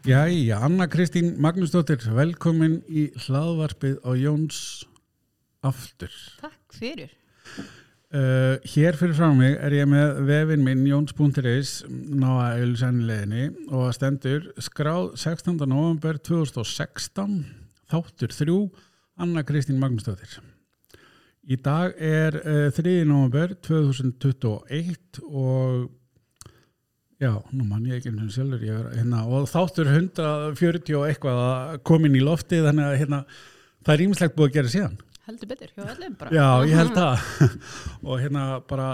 Jæja, Anna Kristín Magnúsdóttir, velkomin í hlaðvarpið á Jóns aftur. Takk fyrir. Uh, hér fyrir frá mig er ég með vefin minn Jóns.is náða auðvisennileginni og stendur skráð 16. november 2016 þáttur 3 Anna Kristín Magnúsdóttir. Í dag er uh, 3. november 2021 og Já, nú mann ég ekki eins og sjálfur, ég er hérna, og þáttur 140 og eitthvað að komin í lofti þannig að hérna, það er ímislegt búið að gera síðan. Heldur betur, hjá öllum bara. Já, ég held það. og hérna bara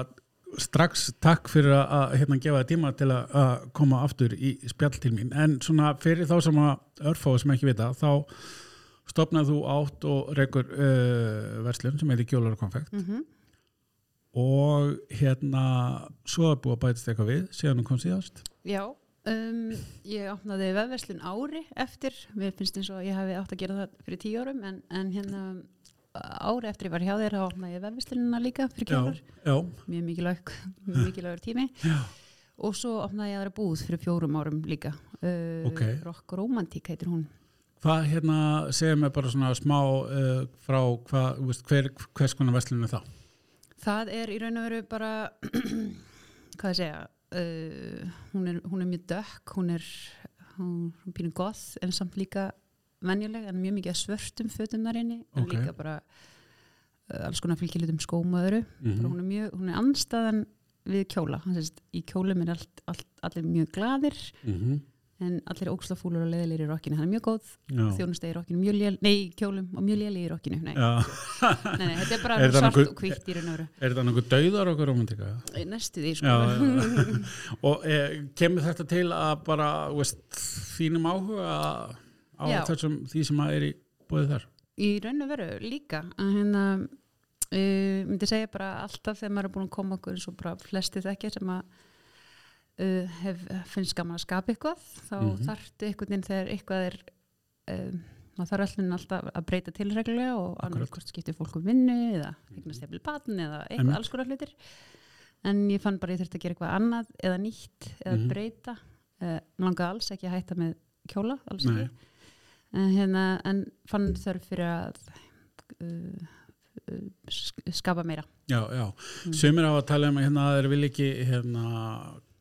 strax takk fyrir að hérna gefa það tíma til að, að koma aftur í spjall til mín. En svona fyrir þá sem að örfáðu sem ekki vita, þá stopnaðu átt og reykur uh, verslun sem heitir Gjólar og Konfekt. Mm -hmm. Og hérna, svo er búið að bætast eitthvað við, síðan hún kom síðast. Já, um, ég opnaði vefverslun ári eftir, mér finnst eins og ég hefði átt að gera það fyrir tíu árum, en, en hérna ári eftir ég var hjá þér, þá opnaði ég vefverslunina líka fyrir já. Mjög mikilvæg, mikilvægur tími. Já. Og svo opnaði ég aðra búð fyrir fjórum árum líka. Uh, Ok. Rock Romantík heitir hún. Hvað hérna segir mér bara svona smá uh, frá hvað, þú veist, hver, hvers konar verslun er það? Það er í raun og veru bara, hvað ég segja, uh, hún, er, hún er mjög dökk, hún er, pínu goth en samt líka venjuleg en mjög mikið svörtum fötum þar inni en Ok. líka bara uh, alls konar fylgjilutum skóm og öðru. Mhm. Bara Hún er mjög, hún er anstæðan við kjóla, hann sést í kjólum er allt, allt, allir mjög gladir Mm en allir óksla fúlur og leðilegir í rokkinu, hann er mjög góð. Þjónustegi í rokkinu, mjög lél, nei, kjólum og mjög léli í rokkinu, nei, nei, nei, þetta er bara Er svart og hvitt í raun og veru. Er það nokkuð dauðar okkur romantika? Næstu því, sko. Og e, kemur þetta til að bara, veist, þínum áhuga á þessum því sem að er í búið þar? Í raun og veru líka. Að hérna uh, myndi segja bara alltaf þegar maður er búin að koma okkur eins og bara flesti þekkja sem að uh, hef, finnst gaman að skapa eitthvað þá Mhm. þarftu einhvern veginn þegar eitthvað er um, maður þarf alltaf alltaf að breyta til reglulega og annars hvort skiptir fólk um vinnu eða eignast jafnvel batn eða eitthvað alls konar hlutir en ég fann bara ég þurfti að gera eitthvað annað eða nýtt eða Mhm. breyta uh, langaði alls ekki að hætta með kjóla alls ekki en, hérna, en fann þörf fyrir að uh, uh, sk- skapa meira Já, já. Mm. Sumir á að tala um að hérna þeir vil ekki, hérna,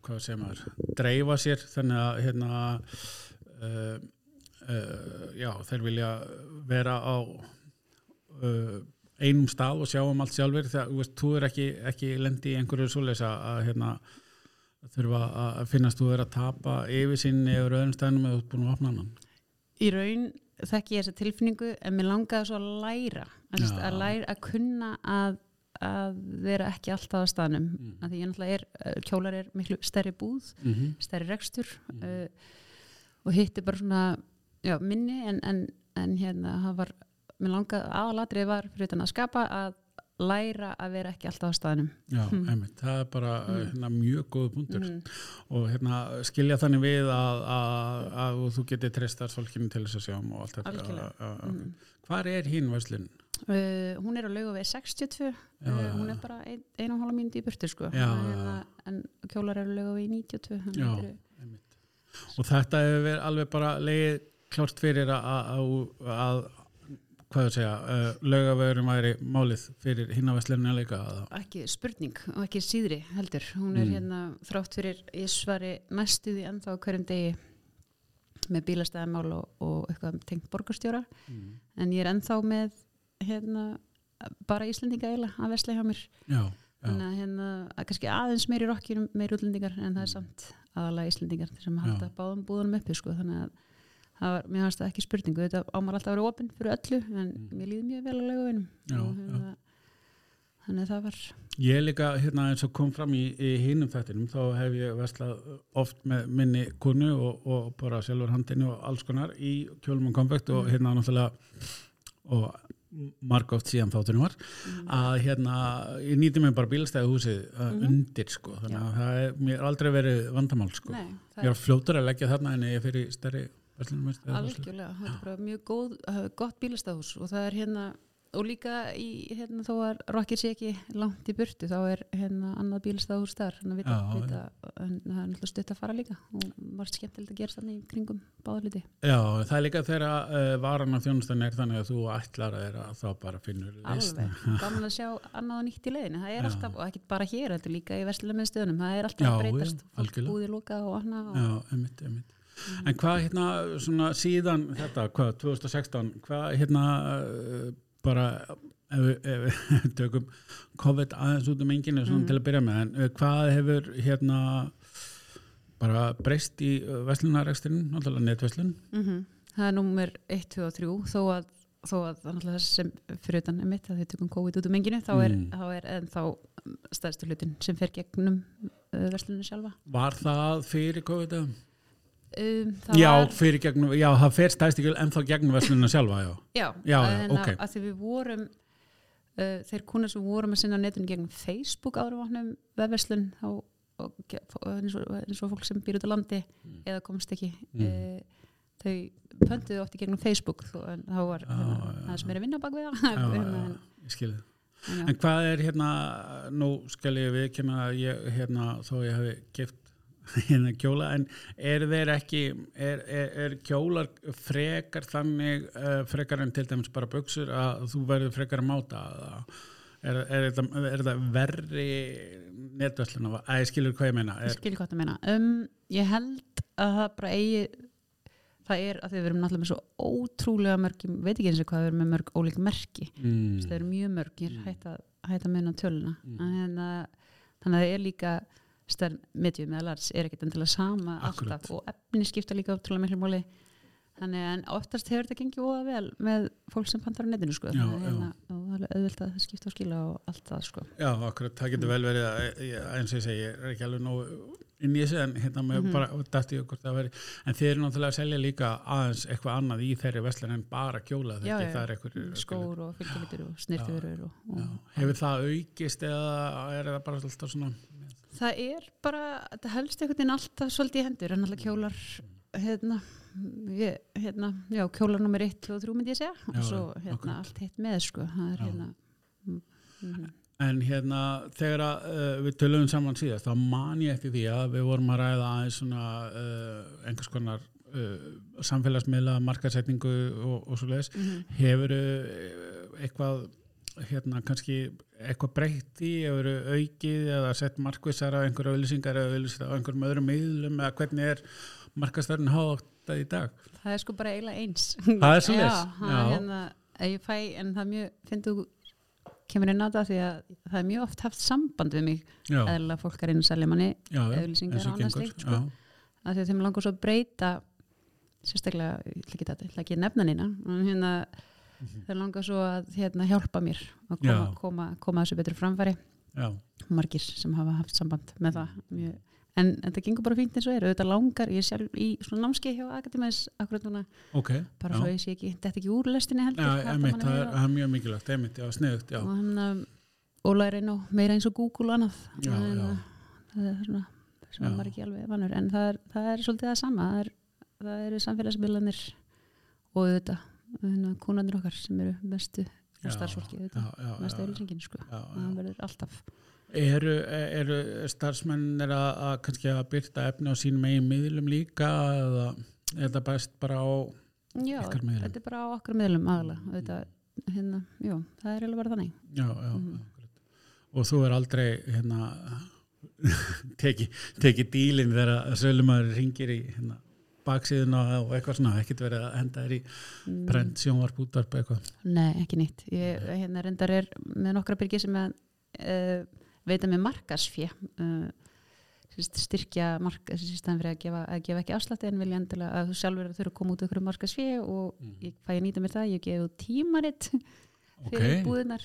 hvað segir maður, dreifa sér, þannig að, hérna, uh, uh, já, þeir vilja vera á uh, einum stað og sjá um allt sjálfur þegar, þú veist, þú er ekki, ekki lendi í einhverju svoleiðis að, hérna, þurfa að finnast þú er að tapa yfir sinni yfir öðrum stæðnum eða búin að opna hann. í raun þekki ég þessa tilfinningu en mér langaði svo að læra að, að læra að kunna að, að vera ekki alltaf á staðnum Mm. því ég náttúrulega er, uh, kjólar er miklu stærri búð, Mm -hmm. stærri rekstur Mhm. uh, og hitt er bara svona já, minni en, en, en hérna það var, mér langaði aðalatrið var fyrir utan að skapa að læra að vera ekki alltaf á staðnum Já, Mm. einmitt, það er bara Mm. hérna, mjög góð punktur. mm. og hérna, skilja þannig við að, að, að þú getur treystar fólkinu til þess að sjá um og allt þetta Algjörlega. Að- að- Mm. hvar er hinn verslun? Uh, hún er á laugu við 62 Já, uh, hún er bara ein, ein og hálfa mínúti í burtu sko. En kjólar eru á laugu við 92 þannig Já. Einmitt. og þetta hefur alveg bara leið klárt fyrir að, að, að hvað ég segja, uh, laugavegurinn væri málið fyrir hinn á líka að, ekki spurning og ekki síðri heldur hún er Mm. hérna þrátt fyrir ég svari næstuði ennþá hverjum degi með bílastæðamál og, og eitthvað tengt borgarstjóra mm. en ég er ennþá með hérna bara Íslendinga eiginlega að vesla hjá mér. Já, já, að hérna að kannski aðeins meir í rokkinu meir útlendingar en það er samt aðalega Íslendingar sem halda báðum búðunum uppi sko þannig að það var, mér fannst það ekki spurningu þetta ámar alltaf að vera opinn fyrir öllu en Mm. mér líði mjög vel að og hérna, þannig að það var ég líka hérna eins og kom fram í, í hinnum þættinum þá hef ég verslað oft með minni konu og, og bara sjálfur handinu og alls konar í kjólum og konfekt og Mm. hérna náttúrulega og marg oft síðan þáttunum var mm, að hérna, ég nýti mig bara bílastæði húsið uh, Mhm. undir sko, þannig að það er, mér er aldrei verið vandamál sko. Nei, Ég það er fljótur að leggja þarna en ég fyrir stærri algjörlega, þetta er bara mjög góð, uh, gott bílastæðhús og það er hérna og líka í, hérna, þó að rockir sé ekki langt í burtu, þá er hérna annað bílstæðahús þar, þannig að það er náttúrulega stutt að fara líka og margt skemmtilegt að gera þannig kringum báðaliti. Já, það er líka þegar uh, varan af þjónustan er þannig að þú ætlar að þeirra þá bara finnur. Alveg, gaman að sjá annað nýtt í leiðinu, það er Já. alltaf, og ekki bara hér, þetta er líka í verslulega með stöðunum, það er alltaf Já, breytast, já, búið loka og annað Já, einmitt, einmitt. En hvað hérna svona síðan þetta, hvað, 2016, hvað hérna uh, bara ef við tökum COVID aðeins út um enginn mm. til að byrja með, en eh, hvað hefur hérna bara breyst í eh, veslunarekstrin náttúrulega netveslun mm -hmm. Það er númer 1, 2 og 3 þó að, þó að náttúrulega sem fyrir utan er mitt að þau tökum COVID út um enginn þá er, mm. þá er en þá mm, stærstu hlutin sem fer gegnum eh, veslunum sjálfa Var það fyrir COVID-19? Um, það Já, var, fyrir gegnum, já, það fer stæst ekki en þá gegnum verslunina sjálfa, já. já, Já, já, en ok. að, að því við vorum uh, þeir kunnir sem vorum að sinna netinu gegnum Facebook áður vannum vefverslun þá og, eins, og, eins og fólk sem býr út á landi Mm. eða komst ekki Mm. uh, þau pöntuðu oft í gegnum Facebook þó, en þá var Já, hérna, það sem er að vinna bak við það já, Hérna, ég skilði. en hvað er hérna, nú skal ég viðkynna að ég, hérna, þó ég hafi gift hérna kjóla, en er þeir ekki, er, er, er kjólar frekar þannig, uh, frekar en til dæmis bara buksur að þú verður frekar að máta er, er, þetta, er verri netverslun að ég skilur hvað ég meina Ég er, skil hvað það meina. Um, ég held að það bara eigi, það er að við erum náttúrulega með svo ótrúlega mörg, ég veit ekki eins og hvað við erum með mörg ólík merki. mm, Það eru mjög mörg, ég er Mm. hægt að, hægt að meina töluna. Mm. En, uh, þannig að það er líka stærn medium eða lars er ekkert endilega sama Akkúrat. alltaf og efni skipta líka ótrúlega miklu máli. Þannig en oftast hefur þetta gengið óða vel með fólk sem pantar á netinu sko. Já, hérna, og það er auðvelt að skipta og skila og allt það sko. Já, akkurat, það getur vel verið að, eins og ég segi, ég er ekki alveg nógu inn í þessu en hérna með Mhm. bara dætti hvort það veri, en þeir eru náttúrulega að selja líka aðeins eitthvað annað í þeirri veslan en bara kjóla þetta, það er eitthvað Skór og fylgjalitur og snirtuverur og, og Já. Hefur það aukist eða er það bara alltaf svona Það er bara, þetta helst einhvern veginn alltaf svolítið í hendur, en alltaf kjólar hérna, ég, hérna já, kjólar nummer 1, 2 og 3 myndi ég segja Já, og svo hérna akkurat. allt hitt með sko, það er Já. hérna mm, mm, En hérna, þegar að, uh, við tölum saman síðast, þá man ég eftir því að við vorum að ræða aðeins svona uh, einhvers konar uh, samfélagsmiðla, markasetningu og, og svo leiðis. mm, Hefur eitthvað, hérna, kannski eitthvað breytt í, hefur aukið eða sett markvissar á einhverju auðlýsingar eða auðlýsingar á einhverjum öðrum miðlum eða hvernig er markastörn háttað í dag? það er sko bara eiginlega eins Það er er hérna, en það er mjög, finnst þú kemur inn á það því að það er mjög oft haft samband við mig, Já, eðla fólk er inn að selja manni já, já, auglýsingar eins og annað slíkt, sko. að því að þeim langar svo breyta sérstaklega, ég ætla ekki, nefna en hérna, þeir langar svo að hérna, hjálpa mér að koma, koma, koma þessu betri framfæri. Já, margir sem hafa haft samband með það mjög, en, en það gengur bara fínt eins og er. Auðvitað langar, ég er sjálf í svona námskeið hjá Akademæs akkurat núna. Ok. bara já. svo ég sé ekki, þetta ekki úr lestinni heldur Já, emitt, það er, er mjög mikilvægt, emitt, já, sniðugt, já. og hann um, og læra inn á meira eins og Google og annað. En, það er svona sem er ekki alveg vanur en það er, það er svolítið það sama það, er, eru samfélagsmiðlanir og auðvitað konandir okkar sem eru mestu Já, starfsfólki Já, já, mestu já, auðlýsingin sko. já, það já. verður alltaf Eru, eru starfsmennir að, að kannski að byrta efni á sínum eigin miðlum líka eða er þetta best bara á já, Ykkar miðlum. þetta er bara á okkur miðlum aðalega auðvitað, hérna, jú, það er eiginlega bara þannig já, já, akkurat. og þú er aldrei hérna teki, teki dílinn þegar að sölumæður ringir í hérna, baksíðuna og eitthvað svona, ekkert verið að henda þér í Mm, brent sjónvarp útvarp eitthvað? Nei, ekki nýtt ég, hérna reyndar er með nokkra byrgi sem að uh, veita með markasfjö uh, styrkja marka síðan fyrir að gefa, að gefa ekki afslætti en vilja endilega að þú sjálfur þurfa að koma út okkur markasfjö og Mm. ég fæ að nýta mér það, ég gefi út tímaritt fyrir ok, búðinar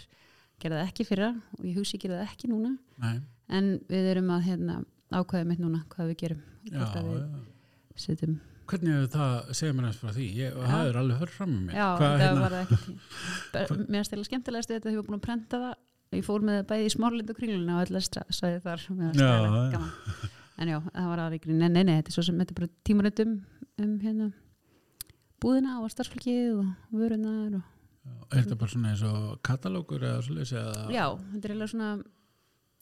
gerði það ekki fyrra og ég hugsi gerði það ekki núna. Nei, en við erum að hérna, ákvæða mitt núna hvað við gerum já, við setjum hvernig hefur það, segja mér eins frá því. Ég, það er alveg hörð fram með mér. Já, Hvað, hérna, var það ekki. Bara- Mér stila skemmtilegast þetta hefur búin að prenta það Ég fór með það bæði í smárlind og kringluna og allir svæði þar Já. En já, það var aðra ykkur Nei, nei, nei, þetta er svo sem þetta er bara tímaritum um hérna búðina og starfsfólkið og vörunar og Er þetta bara svona eins og katalógur eða svolítið eða? já, þetta er eiginlega svona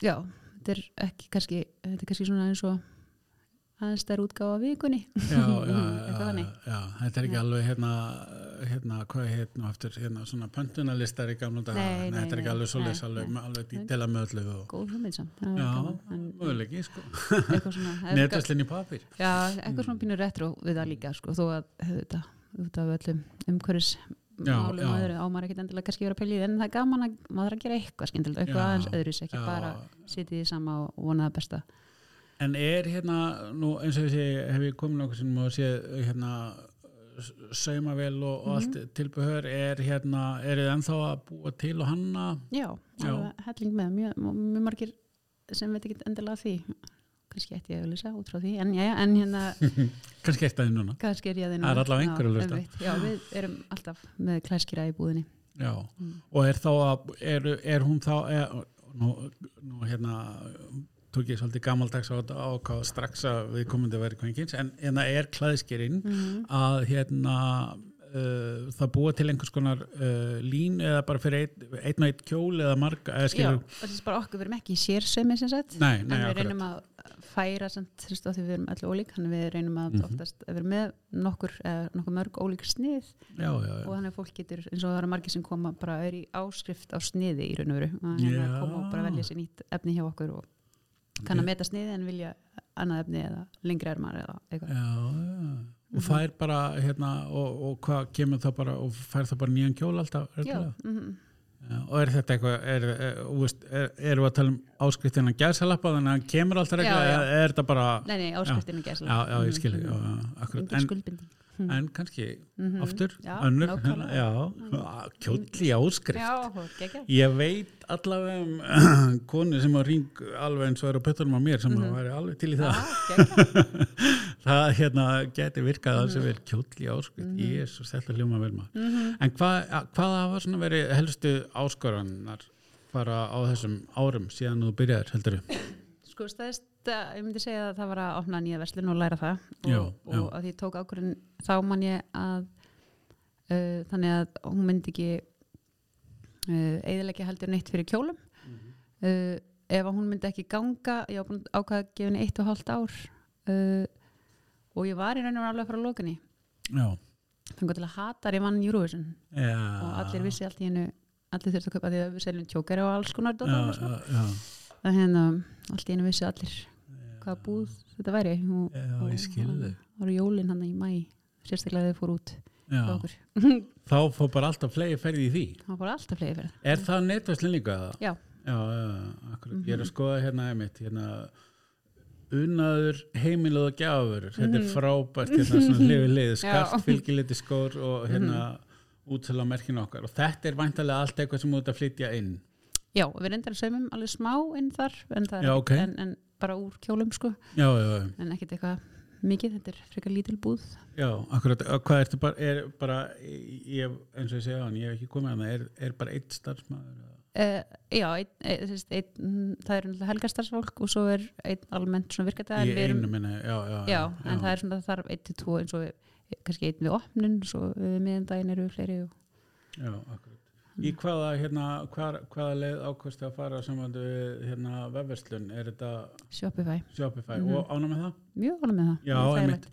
já, þetta er ekki kannski þetta er kannski svona eins og aðeins þær útgáfa af vikunni. Já, já, já, já, þetta er ekki alveg hérna, hérna, hvað er hérna aftur, hérna svona pöntunarlistar í gamla daga, þetta er ekki alveg nei, alveg, alveg dítela með öllu og, góð það var já, möguleiki, sko, í papir. já, eitthvað svona pínur retro við það líka sko, þó að þetta, þetta af öllum umhverfis Já, málum já. og öðru á maður ekkert endilega kannski vera því, en það er gaman að maður er að gera eitthvað skemmtilegt, eitthvað aðeins öðru En er hérna, nú eins og ég sé, hef ég komin okkur sem og sé hérna saumavél og, og allt Mhm. tilbehör, er hérna, er þið ennþá að búa til og hanna? já, Já. helling með mjög, mjög margir sem veit ekki endilega því kannski ætti ég að lýsa út frá því en, já, en hérna Kannski eitt aðeins núna. kannski er ég að þið Það er allavega einhver að einmitt. já, við erum alltaf með klæskýra í búðinni Já, Mm. og er þá að, er, er hún þá, er, nú, nú hérna, tók ég svolítið gamaldags á ákvað strax að við komum til að vera kvenkins, en hérna er klæðskerinn mm. að hérna uh, það búa til einhvers konar uh, lín eða bara fyrir einn ein og einn kjól eða marga, eða já, það er bara okkur við erum ekki í sérsömi sem sagt nei, en nei, við akkurat. reynum að færa samt, þú veist, því við erum allir ólík þannig við reynum að Mhm. oftast að vera með nokkur, eh, nokkur mörg ólík snið Já, já, já. og þannig að fólk getur, eins og það eru margir sem koma bara er í áskrift á sniði í raun og veru og hérna koma og bara velja sér nýtt efni hjá okkur og kann að meta sniði en vilja annað efni eða lengri ermar eða eitthvað Já, já. Og Mhm. það er bara, hérna, og, og hvað kemur það bara, og fær það bara nýjan kjól alltaf? já, mm Já, og er þetta eitthvað, er, er, er, erum við að tala um áskriftina gæsalappa þannig að kemur alltaf Já, já. eða er þetta bara, nei, nei, áskriftin er já, gæsla já, ég skil, já, já, akkurat, en, skuldbinding en kannski Mhm. aftur, Já, önnur, já, kjóll í áskrift. Ég veit allavega um konu sem á ring alveg eins og er á pötunum á mér sem mm Mhm. væri alveg til í það. Það hérna geti virkað alls Mhm. að vera kjóll í áskrift, Mhm. jésus, þetta hljóma vel maður. Mhm. En hvað hafa svona verið helstu áskoranar bara á þessum árum síðan þú byrjaðir, heldur þú? Sko stæðist, ég myndi segja að það var að opna nýja verslun og læra það og, Já, og já. að því tók ákvörðin þá man ég að uh, þannig að hún myndi ekki uh, eðilegja heldur neitt fyrir kjólum uh, ef að hún myndi ekki ganga ég búin að gefa henni eitt og hálft ár uh, og ég var í raun og alveg að lókunni þannig til að hata ég vann Eurovision Já. og allir vissi allt í hennu allir þurftu að kaupa því að við seljum tjókari og alls konar sko. já, já. að hérna allt í hennu vissi allir hvaða búð þetta væri og, Já, og ég skil þig. það voru jólin hann í mæ sérstaklega þið fór út Þá fór bara alltaf flegi ferði í því. það voru alltaf fleiri fyrir Er það netvæslinn líka? eða? Já. Já, já, akkurat. Ég er Mhm. að skoða hérna einmitt, hérna unnaður heimilið og gjafur. Þetta er Mhm. frábært, hérna svona hlifið lið. Mhm. skart fylgiliti skór og hérna útsala merkinu okkar. Og þetta er væntalega allt eitthvað sem ert að flytja inn. já, við reyndar saumum alveg smá inn þar en, Já, ekkert- ok. en, en bara úr kjólum sko Já, já, já. en ekkert eitthvað mikið, þetta er frekar lítil búð Já, akkurat, hvað ertu bara, er bara, ég, eins og ég segja hann, ég hef ekki komið að það, er, er bara eitt starfsmæður? Uh, já, ein, ein, ein, ein, það er náttúrulega helgastarsfólk og svo er einn almennt svona virkata Í einu minni, já, já. já, en það er svona þarf einn til tvo eins og við, kannski einn við opnun svo við miðandaginn eru fleiri og, Já, akkurat. Í hvaða, hérna, hvaða, hvaða leið ákvæmstu að fara samandu við, hérna, vefverslun, er þetta Shopify, Shopify Mhm. og ánum með það? mjög alveg með það Já, einmitt.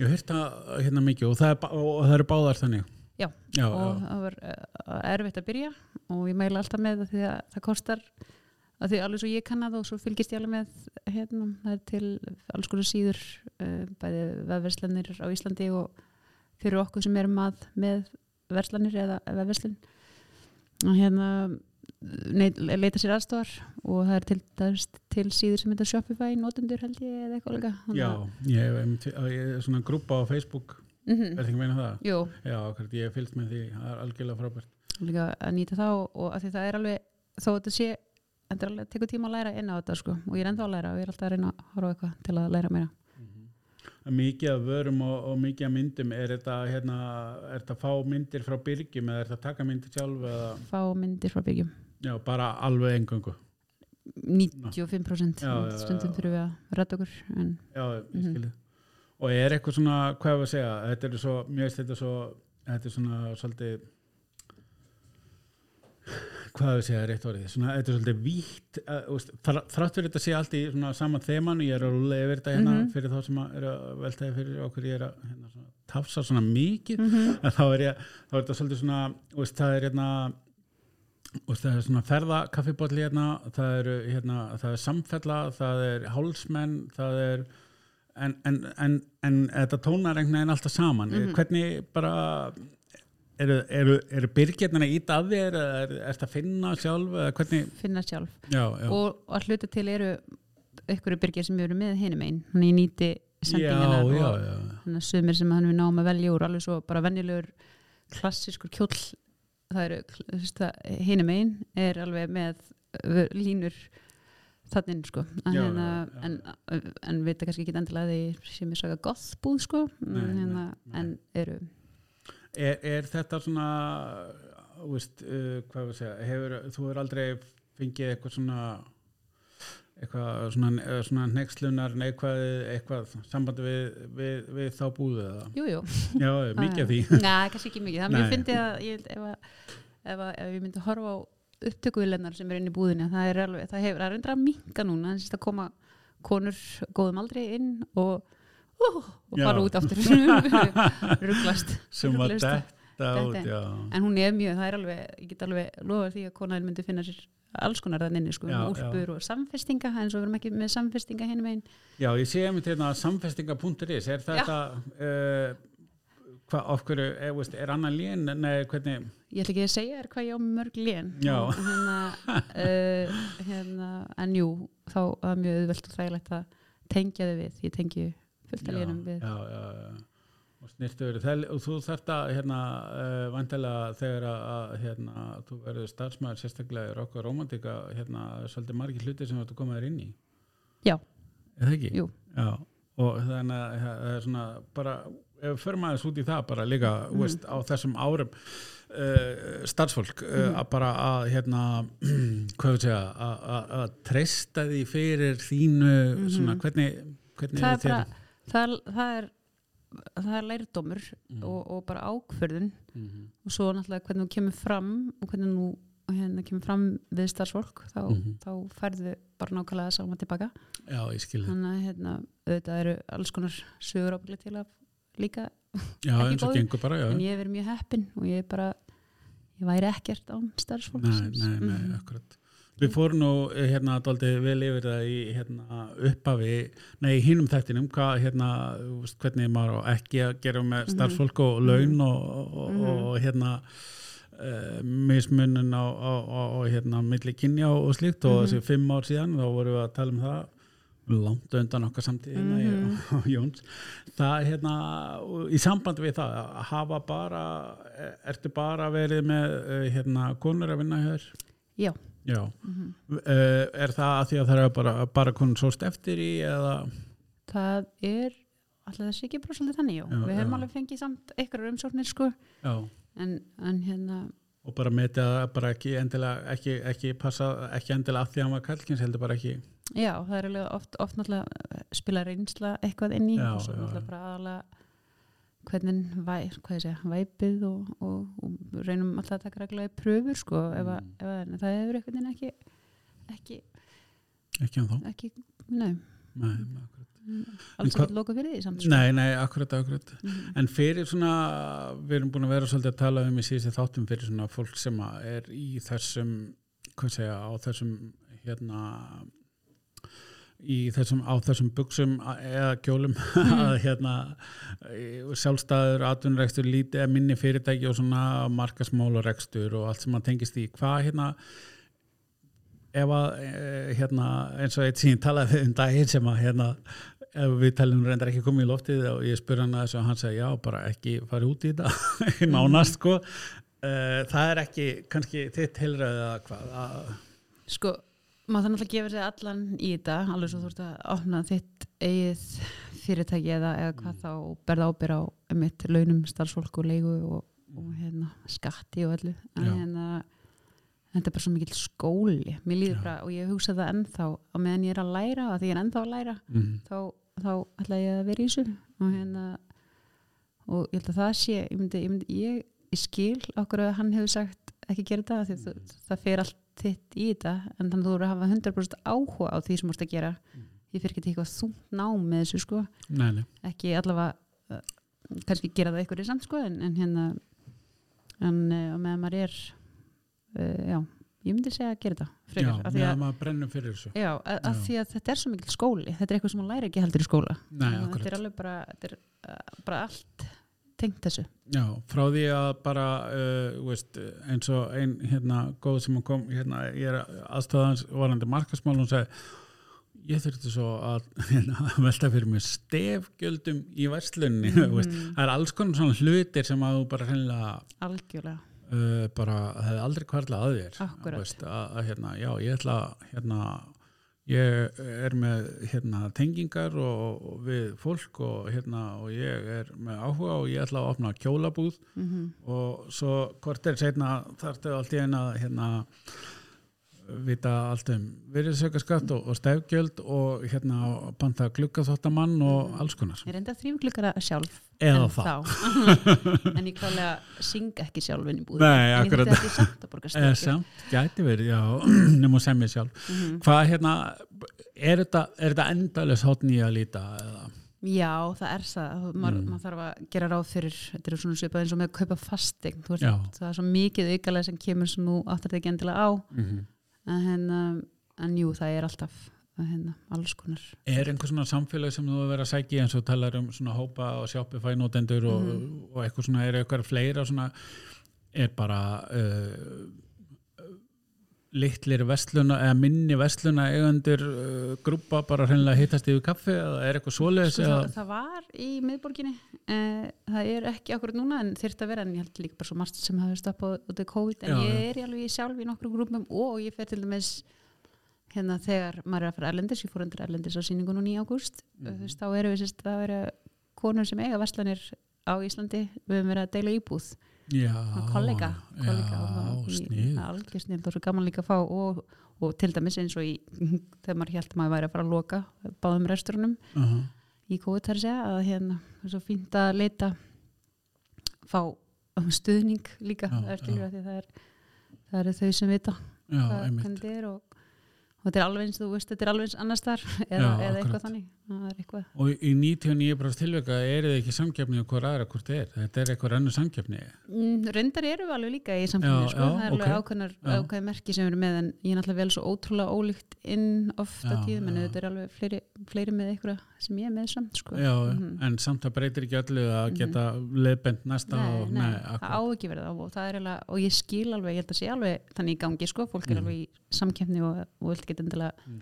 Ég hef hýrt það hérna mikið og það, er, og það eru báðar þannig. Já, já, og já. það var uh, erfitt að byrja og ég mæla alltaf með það því að það kostar að því alveg svo ég kann að og svo fylgist ég alveg með hérna, það er til alls konar síður uh, bæði vefverslanir á Íslandi og fyrir okkur sem erum að með verslanir eða vefverslun og hérna neit, leita sér aðstofar og það er til, til síður sem þetta Shopify notendur held ég eða eitthvað líka Já, ég er svona grúpa á Facebook, Mhm. er það ekki meina það? Jú, Já, akkurat, ég fylgst með því, það er algjörlega frábært. líka að nýta þá og, að því það er alveg þó að þetta sé, þetta er alveg tekur tíma að læra inn á þetta sko og ég er ennþá að læra og ég er alltaf að reyna að horfa eitthvað til að læra meira Mikið af vörum og, og mikið af myndum, er þetta, hérna, er þetta fá myndir frá byrgjum eða er þetta taka myndir sjálf eða, fá myndir frá byggjum já, bara alveg engungu? 95% Já, já, stundum þurfum við að rætta okkur en Já, ég Mhm. skilði. Og er eitthvað svona, hvað er að segja, þetta er svo, mér veist þetta svo, þetta er svona svolítið, hvað við segja rétt orðið svona, þetta er svolítið vítt uh, þrátt fyrir þetta sé allt í svona sama þeman ég er að rúlega yfir þetta hérna Mhm. fyrir þá sem að er að veltaði fyrir okkur ég er að hérna, svona, tafsa svona mikið Mhm. en þá er ég, þá er þetta svolítið svona veist, það er hérna veist, það er svona ferða kaffibotli hérna það er, hérna, það er samfella það er hálsmenn það er en, en, en, en þetta tónar einhvern veginn alltaf saman Mhm. hvernig bara eru, eru, eru byrgjarnir að íta að þér eða er, er þetta að finna sjálf finna sjálf já, já. og að hluta til eru ykkur byrgir sem eru með hinum einn hann ég nýti sendingina já, og þannig að sumir sem hann við náum að velja úr alveg svo bara venjulegur klassískur kjóll það eru hinum einn er alveg með línur þannig sko en, Já, hérna, já, já. en, en vita kannski ekki endilega því sem ég saga gothbúð sko Nei, hérna, nei, nei. en eru Er, er þetta svona veist, uh, hvað við segja hefur, þú hefur aldrei fengið eitthvað svona eitthvað svona, eh, svona nexlunar neikvæð eitthvað sambandi við, við, við þá búðu eða jú, jú, já, mikið af því Nei, kannski ekki mikið. Það er mjög Nei. fyndið að ég, ef, að, ef, að, ef ég myndi horfa á upptökuvilennar sem er inn í búðinni, það er alveg, það hefur, það er reyndra að minka núna, þess að koma konur góðum aldrei inn og, og Já. fara út aftur rugglast. sem var detta út já. En hún er mjög, það er alveg, ég get alveg lofa því að konaðin myndi finna sér alls konar þann inni, sko, Já, úlpur og samfestinga, en svo verum ekki með samfestinga hinn megin. já, ég sé einmitt hérna samfestinga.is er þetta uh, hvað, of hverju, er, veist, er annan lén nei, hvernig, Ég ætla ekki að segja þér hvað ég á mörg lén Já. hérna, uh, hérna, en jú þá er mjög auðvelt og þægilegt að tengja þau við, ég tengi fullt að lénum við já, já, já. og snirtu verið það, og þú þarft að hérna, uh, vantilega þegar að, hérna, þú verður starfsmæður sérstaklega í rock og romantika hérna, svolítið margir hluti sem þú ert að koma þér inn í Já. er það ekki? Jú. Já. og þannig að það er svona bara, ef við förum aðeins út í það bara líka, mm. veist, á þessum árum uh, starfsfólk uh, Mhm. að bara að hérna hvað við segja, að- treysta því fyrir þínu svona, hvernig, hvernig Mhm. það er bara það, það er það er lærdómur Mhm. og, og bara ákverðun Mhm. og svo náttúrulega hvernig þú kemur fram og hvernig þú hérna, kemur fram við starfsfólk þá, Mhm. þá færðu bara nákvæmlega sama tilbaka Já, ég skil það. þannig að hérna, auðvitað eru alls konar sögur ábygglega til að líka Já, eins og gengur bara, já. en ég hef verið mjög heppin og ég er bara ég væri ekkert án starfsfólk Nei, nei, nei, akkurat. Við fórum nú eh, hérna dálítið vel yfir það í hérna uppafi, nei, í hinum þættinum, hvað hérna, hvernig maður ekki að gera með Mhm. starfsfólk og laun og, og, Mhm. og hérna uh, mismunun á, á, á, á hérna milli kynja og, slíkt og Mhm. þessi fimm ár síðan þá vorum við að tala um það langt undan okkar samtíð Mhm. ég og Jóns það hérna í sambandi við það að hafa bara ertu bara verið með eh, hérna konur að vinna hér Já. Já. Mhm. Uh, er það að því að það er bara, bara konur sóst eftir í eða það er alltaf þessi ekki bara svolítið þannig já. Já, við höfum já. alveg fengið samt einhverjum umsóknir sko já en, en hérna og bara metið að bara ekki endilega ekki, ekki passa, ekki endilega að því að hann var kallkins heldur bara ekki já það er alveg oft, oft náttúrulega eh, spila reynsla eitthvað inn í og svo náttúrulega bara aðalega hvernig væ, væpið og, og, og reynum alltaf að taka reglulega í pröfur sko ef, að, Mm. ef að, það hefur einhvern veginn ekki ekki, ekki um þá ekki nei, nei, akkurat. alls ekki loka fyrir því samt sko. nei, nei, akkurat, akkurat Mhm. en fyrir svona, við erum búin að vera svolítið að tala um í síðusti þáttum fyrir svona fólk sem er í þessum hvað segja, á þessum hérna þessum, á þessum buksum eða kjólum að hérna í- sjálfstæður, atvinnurekstur lítið minni fyrirtæki og svona markasmál og allt sem að tengist í hvað hérna ef að eh, hérna eins og eitt sín talaði við um daginn sem að hérna ef við talum reyndar ekki komið í loftið og ég spurði hann að þessu og hann segi já bara ekki fara út í þetta. Nánast sko. Eh, það er ekki kannski þitt heilræðið að hvað að, Sko, maður þannig að gefa sér allan í þetta, alveg svo þú ert að opna þitt eigið fyrirtæki eða, eða hvað þá og berða ábyrð á mitt launum, starfsfólk og leigu og, og hérna, skatti og öllu. En hérna þetta er bara svo mikill skóli. Mér líður bara, og ég hugsa það ennþá á meðan ég er að læra, að því ég er ennþá að læra mm, þá, þá ætla ég að vera í þessu. Og hérna og ég held að það sé, ég myndi, ég myndi ég, ég skil okkur að hann hefur sagt ekki gera þetta því þú, það fer allt þitt í þetta en þannig þú eru að hafa 100% áhuga á því sem þú ert að gera. Ég fyrir ekki eitthvað þungt nám með þessu sko. Nei, nei, ekki allavega uh, kannski gera það eitthvað í samt sko en, en hérna en uh, meðan maður er uh, já, ég myndi segja að gera þetta já, meðan að, maður brennur fyrir þessu. Já, að, að því að þetta er svo mikil skóli. Þetta er eitthvað sem maður læri ekki heldur í skóla. Nei, að þetta er alveg bara, er, uh, bara allt tengt þessu? Já, frá því að bara uh, veist, eins og ein hérna góð sem kom, hérna, ég er aðstæðans varandi markasmál og segi ég þurfti svo að hérna, velta fyrir mig stefgjöldum í verslunni, mm veist, það er alls konar svona hlutir sem að þú bara hreinlega algjörlega. uh, bara hefði aldrei kvarlað að þér. Akkúrat. veist, að, að hérna, já, ég ætla að, hérna ég er með hérna tengingar og, og við fólk og hérna og ég er með áhuga og ég ætla að opna kjólabúð. Mm og svo hvort er setna þarftu allt í eina hérna vita allt um virðisaukaskatt og, og stefgjöld og hérna panta gluggaþóttamann og alls konar. Ég reynda að þrýfa klukkara sjálf eða en það en ég klálega syng ekki sjálf inn í búðum Nei, en ég akkurat. þetta ekki samt að borga eða stefgjald samt, gæti verið, já. Nema sem ég sjálf. Mhm. hvað hérna, er þetta, er þetta endalis hotn í að líta eða? Já, það er það. Maður, Mm. þarf að gera ráð fyrir þetta er svona svipað eins og með að kaupa fasting veist, það er svo mikið aukalega sem kemur sem nú áttar þetta ekki endilega á. Mm en, hérna, en jú, það er alltaf hérna, alls konar. Er einhver svona samfélag sem þú verið að sækja í eins og talar um svona hópa og Shopify notendur og, Mhm. og eitthvað svona, er eitthvað fleira svona, er bara uh, litlir vestluna eða minni vestluna eigandur uh, grúpa bara hreinlega hittast yfir kaffi eða er eitthvað svoleiðis sko, það, það var í miðborginni eh, það er ekki akkurat núna en þyrft að vera en ég held líka bara svo margt sem hafi stoppað út af COVID en Já, ég er í alveg sjálf í nokkru grúpum og ég fer til dæmis hérna þegar maður er að fara erlendis ég fór undir erlendis á síningunum í ágúst Mhm. þú veist, þá eru við sérst það eru konur sem eiga verslanir á Íslandi við höfum verið að deila íbúð Já, og kollega, kollega snið, það er svo gaman líka að fá og, og til dæmis eins og í þegar maður held maður væri að fara að loka báðum resturunum uh -huh. í þar að hérna það er svo fínt að leita fá stuðning líka Já, það er já. því það er það eru þau sem vita Já, hvað, þetta er og, og þetta er alveg eins, þú veist, þetta er alveg eins annars þar eða, Já, eða eitthvað þannig Og í 99% tilvika er þið ekki samkeppni og hvað aðra hvort þið er, þetta er eitthvað annur samkeppni Mm, reyndar eru við alveg líka í Já, sko. það er alveg ok. ákveðnar, Já. ákveðin merki sem erum með en ég er náttúrulega vel svo ótrúlega ólíkt inn oft á Já, tíðum en þetta er alveg fleiri, fleiri með eitthvað sem ég er með samt sko. Já, Mhm. en samt það breytir ekki öllu að geta leðbent næsta nei, og, nei, nei, það á ekki verið það og, það eiginlega, og ég skil alveg, ég held að sé alveg þannig í gangi sko, fólk er Mhm. alveg í samkeppni og, og vilt geta endilega Mhm.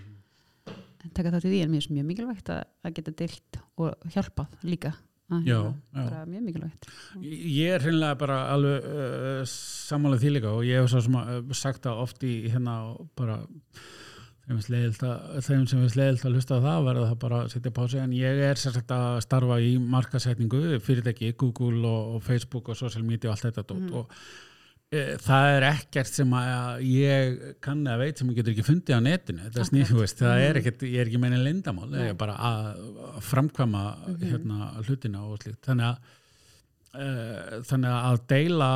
Taka þátt í því en mér er mjög mikilvægt að, að geta deilt og hjálpað líka Já, já. mjög mikilvægt Ég er hreinlega bara alveg uh, sammálað því líka og ég hef svo sem að uh, sagt það oft í hérna bara þeim, finnst sem finnst leiðilt að hlusta það verða það bara að setja pási en ég er sér sagt að starfa í markasetningu fyrirtæki, Google og, og Facebook og social media og allt þetta Mhm. og það er ekkert sem að ég kann að veit sem ég getur ekki fundið á netinu. Snýr, þú veist, það er Mhm. ekkert ég er ekki meina lindamál, ég er bara að framkvæma Mhm. hérna hlutina og slíkt, þannig að Uh, þannig að deila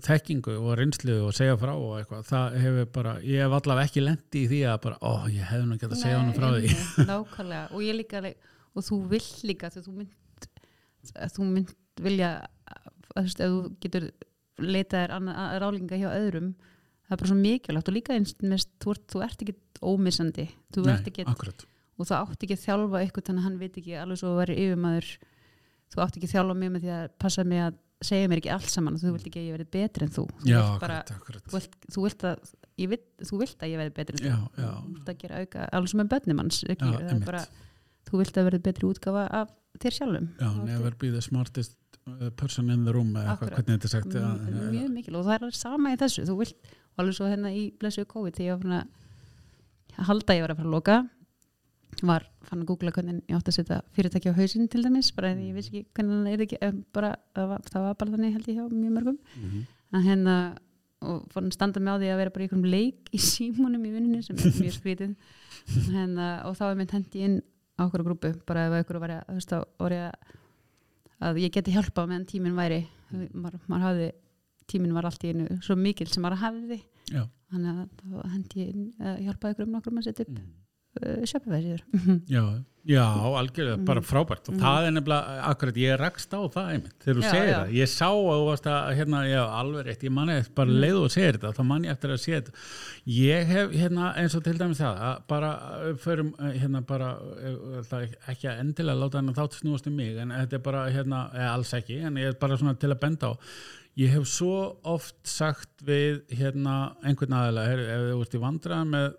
þekkingu og reynslu og segja frá og eitthvað, það hefur bara ég hef allavega ekki lendi í því að bara, ó, ég hefði nú gett að segja hann frá því. nákvæmlega, og ég líka og þú vill líka þú mynd, þú mynd vilja þú veist, ef þú getur leitað þér ráðlinga hjá öðrum það er bara svo mikilvægt og líka eins með, þú, þú ert ekki ómissandi. Þú Nei, ert ekki, og þú átt ekki að þjálfa eitthvað þannig að hann veit ekki alveg svo að vera yfirmaður. Þú átt ekki að þjálfa mig með því að passa mig að segja mér ekki allt saman og þú vilt ekki að ég verði betri en þú. Þú já, vilt bara, akkurat, akkurat. þú vilt, þú vilt að vilt, þú vilt að ég verði betri en Já, þú já. þú vilt að gera auka, alveg sem með börnum hans ekki, Já, það einmitt. bara, þú vilt að verði betri útgafa af þér sjálfum. Já, never be the smartest person in the room eða eitthvað, hvernig þetta er sagt er já, mjög mikil og það er sama í þessu þú vilt, alveg svo hérna í blessuðu COVID þegar ég var fann að halda að ég var að fara að loka var fann að googla hvernig ég átti að setja fyrirtæki á hausinn til dæmis, bara en ég vissi ekki hvernig það er ekki, em, bara, það, var, það var bara þannig held ég hjá mjög mörgum. Mhm. að hérna og fann að standa með á því að vera bara í einhverjum leik í símunum í vinnunni sem er mjög skrítið. Hérna, og þá er mynd hendi inn á okkur grúpu, bara ef einhverju var að, að, ég geti hjálpað meðan tíminn væri maður, hafði tíminn var allt í einu svo mikil sem maður hafði Já. þannig að hendi ég hjálpaði ykkur um nokkur að setja upp Mm. uh, sjöpuvegir Já, já, algjörlega, Mm. bara frábært og það er nefnilega, akkurat, ég rakst á það einmitt, þegar þú segir já. það, ég sá að þú varst að, hérna, já, alveg rétt, ég manni eftir bara Mm. leið og segir þetta, þá manni eftir að segja þetta ég hef, hérna, eins og til dæmis það að bara, uh, förum, uh, hérna, bara er ekki að endilega láta hann þátt snúast um mig, en þetta er bara, hérna, eða alls ekki, en ég er bara svona til að benda á ég hef svo oft sagt við, hérna, einhvern aðeila, ef þú ert í vandræðan með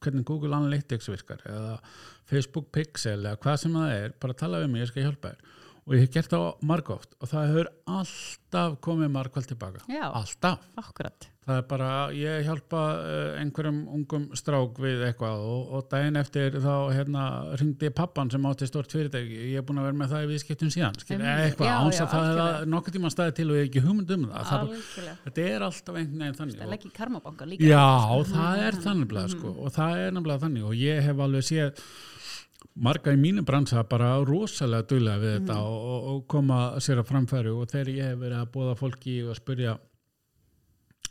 hvernig Google Analytics virkar eða Facebook Pixel eða hvað sem það er, bara tala við mig, ég skal hjálpa þér. Og ég hef gert það margóft og það hefur alltaf komið margvælt tilbaka. Já. alltaf, akkurat. Það er bara ég hjálpa uh, einhverjum ungum strák við eitthvað og, og daginn eftir þá hérna ringdi pappan sem átti stort fyrirtæki, ég er búin að vera með það í viðskiptum síðan, skil, eitthvað áns að það er nokkuð tíma staði til og ég hef ekki hugmynd um það, það þetta er alltaf einhvern veginn þannig það legg í karmabanka líka. Já, sko. það er þannig sko, og það er nefnilega þannig og ég hef alveg séð marga í mínu bransa bara rosalega duglega við þetta og, og, og koma sér að framfæri og þegar ég hef verið að bóða fólki og að spyrja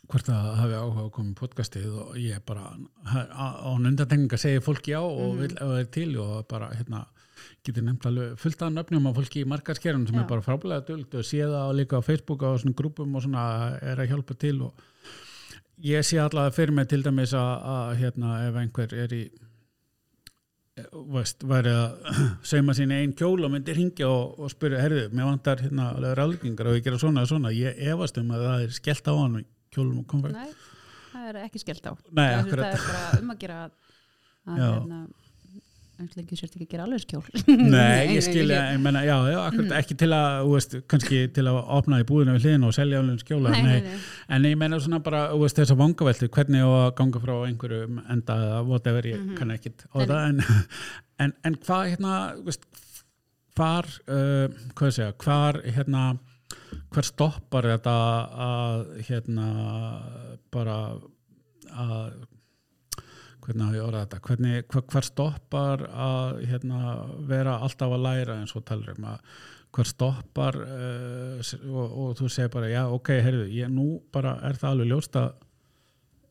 hvort það hafi áhuga að koma í podcastið og ég bara á nundatekninga segi fólki já og vil og er til og bara hérna getur nefnt alveg fullt af nöfnum á fólki í margaskerunum sem Já. er bara frábælega dugld og sé það líka á Facebook og svona grúpum og svona er að hjálpa til og ég sé allavega fyrir mig til dæmis að, að hérna ef einhver er í veist, væri að sauma sín einn kjól og myndi ringja og, og spyrja, herðu, mér vantar hérna ráðleggingar og ég gera svona og svona, ég efast um að það er skellt á hann kjólum og konfekt. Nei, það er ekki skellt á. Nei, það, akkurat. það er bara um að gera að hérna, eins lengi sért ekki að gera alveg skjól Nei, ég skilja, ég menna, já, já, akkurat ekki til að, þú veist, kannski til að opna í búðinu við hliðinu og selja alveg skjóla, nei, nei, nei. En ég meina svona bara, þú veist, þess að vangaveltu, hvernig á að ganga frá einhverju enda eða whatever, ég kann ekkit á það, en, en, en hvað hérna, þú veist, hvar, uh, hvað ég segja, hvar, hérna, hvar stoppar þetta að, hérna, bara að, hvernig á ég orða þetta, hvernig, hvar, hvar stoppar að, hérna, vera alltaf að læra eins og talur um að hvar stoppar uh, og, og þú segir bara já ok, heyrðu, ég nú bara er það alveg ljóst að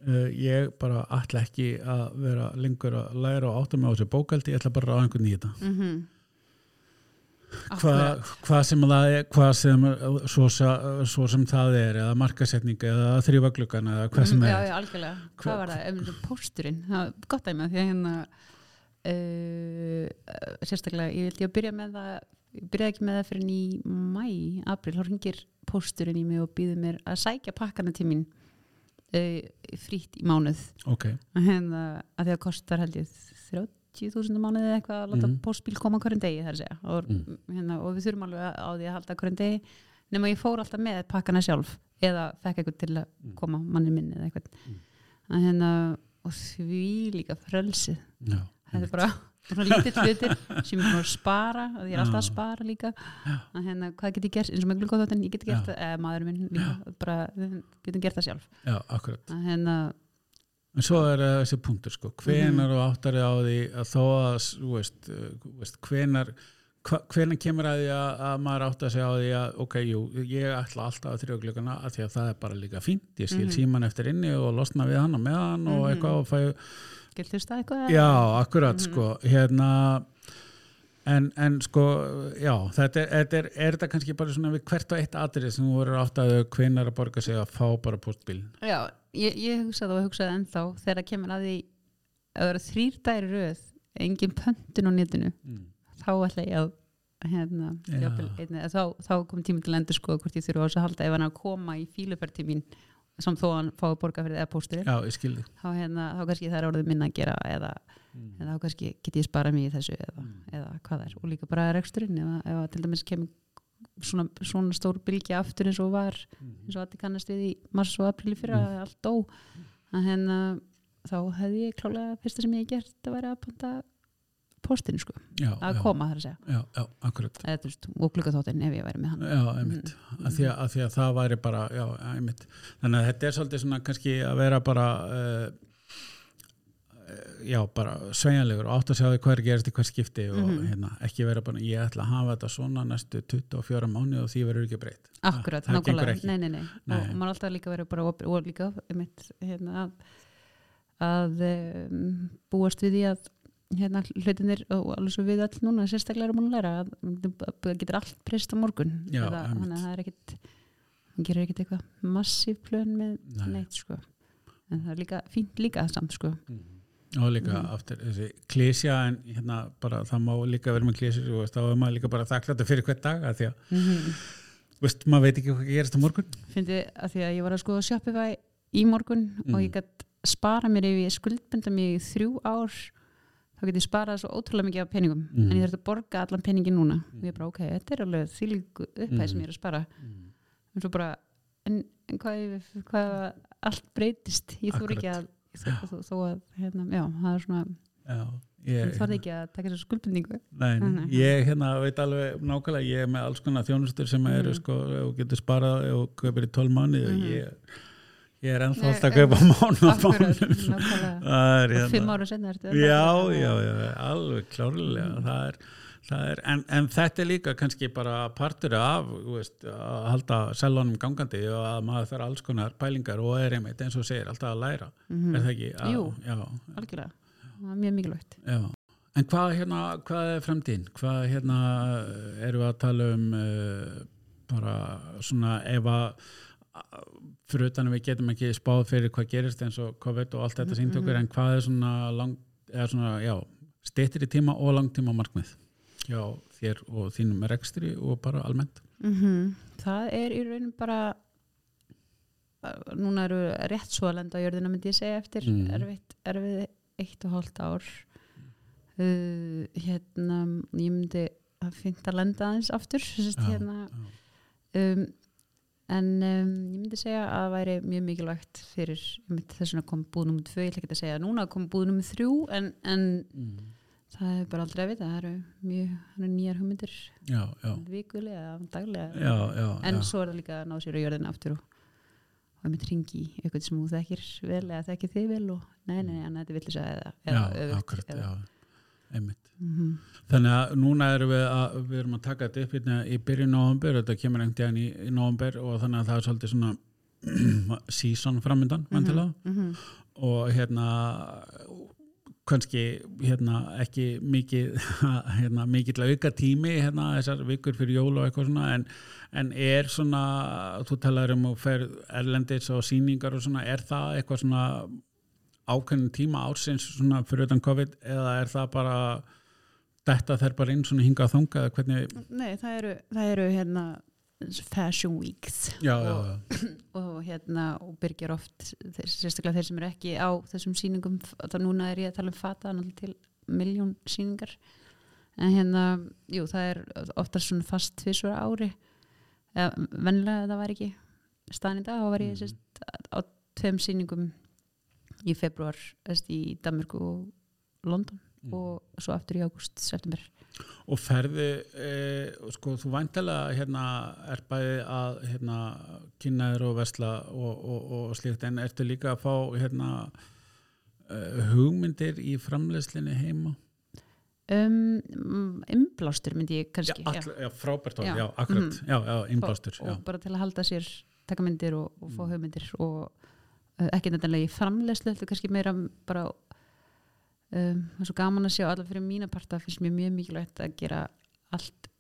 uh, ég bara ætla ekki að vera lengur að læra og átta mig á þessu bókaldi, ég ætla bara að ráða einhvern í þetta. Mm hvað hva sem það er hvað sem, svo, svo sem það er eða markasetning eða þrývagluggan eða hvað sem Mm, já, er. já, algjörlega, Hva- hvað var það, um, pósturinn? Það var gott dæmi því að hérna uh, sérstaklega ég vildi að byrja með það ég byrjaði ekki með það fyrir í mæ april, þá ringir pósturinn í mig og býður mér að sækja pakkana til mín uh, frýtt í mánuð. Ok, hérna, að því að kostar held ég 30.000 mánuði eitthvað að láta Mhm. postbíl koma hverjum degi þar segja. Og, Mm. hérna, og við þurfum alveg á því að halda hverjum degi nema ég fór alltaf með pakkana sjálf eða fekk eitthvað til að Mm. koma manni minni eða eitthvað. Að hérna, og því líka frelsið. Já, þetta er bara lítið hlutir sem ég að spara og ég er alltaf að spara líka. Að hérna, hvað get ég gert, eins og með glukóðáttin ég get gert það, eða maður minn líka bara, við getum gert það sjálf. Já, akkurat. Að hérna, En svo er uh, þessi punktur sko, hvenar þú áttar á því að þó að, veist, þú veist hvenar, hvenar kemur að því að, að maður áttar sig á því að, ok, jú, ég ætla alltaf að þrjóðglöggana að því að það er bara líka fínt, ég skil Mhm. síman eftir inni og losna við hann og með hann og Mhm. eitthvað og fæ, getur þú stað eitthvað já, akkurat Mhm. sko, hérna, en, en sko, já, þetta er, þetta er, er þetta kannski bara svona við hvert og eitt atrið sem þú verður átt að hvenar að borga sig að fá bara postbíl. Já, ég, ég hugsaði og hugsaði ennþá þegar það kemur að því að það eru þrýr dæri röð engin pöntun á netinu Mm. þá ætla ég að hérna, Já. jafnvel einni, þá, þá kom tími til að endur sko hvort ég þurfa á þess að halda ef hann að koma í fíluferð til mín samt þó hann fái borga fyrir eða þig. þá, hérna, þá kannski það er orðið minna að gera eða, Mm. eða þá kannski get ég sparað mig í þessu eða, eða hvað er og líka bara reksturinn ef, ef til dæmis kemur svona, svona stór bylgi aftur eins og var eins og allir kannast við í mars og april í fyrra Mm. allt dó. Að hérna þá hefði ég klálega fyrsta sem ég gert að vera að panta póstinu sko, Já, að já, koma þar að segja. Já, já, akkurat. eða, veist, og glukkaþóttin ef ég væri með hann. Já, einmitt, Mm. að, því að, að því að það væri bara, já, einmitt. Þannig að þetta er svolítið svona kannski að vera bara uh, já, bara sveigjanlegur og átt að sjá því hvað er að gerast í hver skipti og Mhm. hérna, ekki vera bara, ég ætla að hafa þetta svona næstu 24 mánu og því verður ekki breytt. Akkurat, gengur nákvæmlega, nei, nei, nei, Nei. og maður alltaf líka verið bara og líka einmitt, hérna, að, að um, búast við því að hérna, hlutinir og alveg svo við all núna sérstaklega erum að læra að það getur allt breyst á morgun. Já, Eða, þannig að það er ekkit hann gerir ekkit eitthvað massív plön með Nei. neitt sko. En það er líka fínt líka samt sko og líka Mhm. aftur þessi klísja en hérna bara það má líka vera með klísjur og þá er maður líka bara þakklættur fyrir hvert dag að því að mm -hmm. veist, maður veit ekki hvað gerist á morgun fyndi að því að ég var að skoða Shopify í morgun Mm. og ég gætt spara mér ef ég skuldbenda mig í þrjú ár þá get ég sparað svo ótrúlega mikið af peningum Mm. en ég þarf að borga allan peningin núna og ég er bara ok, þetta er alveg þýlíku upphæð sem Mm. ég er að spara en svo bara, en, en hvað, hvað allt breytist ég þór ekki að þó, þó, að, hérna, já, það er svona ég, þarf ekki að taka þessu skuldbendingu Nei, Nei, ég hérna veit alveg nákvæmlega, ég er með alls konar þjónustur sem eru Mhm. sko, og getur sparað og kaupir í 12 mánuði og Mhm. ég, ég er ennþá alltaf að kaupa mánu Það er og fimm hérna. ára senna ertu Já, já, já, alveg klárlega. Það er, er en, en þetta er líka kannski bara partur af veist, að halda selvanum gangandi og að maður þarf alls konar pælingar og er einmitt eins og segir, alltaf að læra Mhm. er það ekki? Að, Jú. Já, algjörlega, það er mjög mikilvægt Já, en hvað, hérna, hvað er fremdín? Hvað hérna, erum við að tala um uh, bara svona ef að fyrir utan að við getum ekki spáð fyrir hvað gerist eins og COVID og allt þetta síntökur mhm. en hvað er svona, lang, svona já, steyttir í tíma og langtíma markmið já, þér og þínum rekstri og bara almennt? Mm það er í raun bara núna eru rétt svo að lenda á jörðina myndi ég segja eftir. Mm. erfitt, erfið eitt og hálft ár. Uh, hérna ég myndi að finna að lenda aðeins aftur sérst, Já, hérna, um, en um, ég myndi segja að það væri mjög mikilvægt fyrir þess að kom búð nummið tvö, ég ætla ekki að segja núna kom búð nummið þrjú en, en Mm. Það er bara aldrei að vita það eru mjög það nýjar hugmyndir vikulega, daglega já, já, en já. svo er það líka að ná sér á jörðina aftur og, og einmitt ringi í eitthvað sem þú þekkir vel eða þekkir þig vel og nei, nei, en þetta villis að eða, já, eða öfugt, einmitt Mhm. Þannig að núna erum við að, við erum að taka þetta upp hérna í byrjun november, þetta kemur einhvern veginn í, í november og þannig að það er svolítið svona season framöndan, vantilega, Mhm. og hérna kannski hérna ekki mikið hérna, mikið auka tími hérna þessar vikur fyrir jól og eitthvað svona en, en er svona, þú talar um og fer erlendis og síningar og svona, er það eitthvað svona ákveðin tíma ársins svona fyrir utan COVID eða er það bara þetta þær bara inn svona hinga að þanga eða hvernig, Nei, það eru, það eru hérna fashion weeks. Já, já, og, já, og hérna og byrgjar oft, þeir, sérstaklega þeir sem eru ekki á þessum sýningum, þá núna er ég að tala um fata til miljón sýningar. En hérna, jú, það er oftast svona fast tvisvara ári. Eða venlega það var ekki staðan í dag, þá var ég Mhm. sérst á tveim sýningum í februar, þess í Danmörku og London Mm. og svo aftur í ágúst, september og ferði eh, sko þú væntalega hérna er bæði að hérna kynnaður og vesla og, og, og slíkt en ertu líka að fá hérna uh, hugmyndir í framleiðslinni heima um, umblástur myndi ég kannski já. all, já frábært orð, Já. já, akkurat Mhm. já, já, innblástur og, og bara til að halda sér taka myndir og, fá Mm. hugmyndir og uh, ekki nættilega í framlegslu þetta er kannski meira bara um, það er svo gaman að sjá allar fyrir mína parta finnst mér mjög mikilvægt að gera allt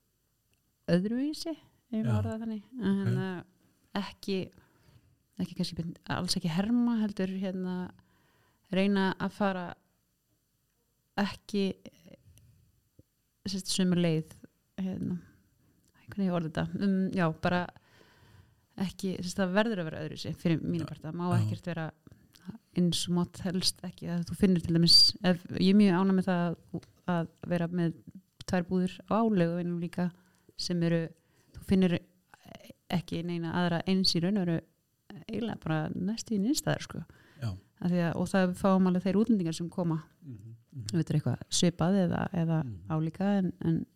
öðruvísi ef ég orða það þannig. En uh, ekki ekki kannski alls ekki herma heldur hérna reyna að fara ekki sömu leið hérna. Hvernig ég orði þetta? Um, já, bara ekki, það verður að vera öðru sér fyrir mínu parta, má ekkert vera eins og mátt helst ekki að þú finnir til dæmis, ef, ég er mjög ána með það að, vera með tvær búður á álegu einum líka sem eru, þú finnir ekki neina aðra eins í raun og veru eiginlega bara næstu í nýnstæðar sko. Og það fáum alveg þeir útlendingar sem koma. Þú veitur eitthvað svipað eða, eða Mm. álíka en, en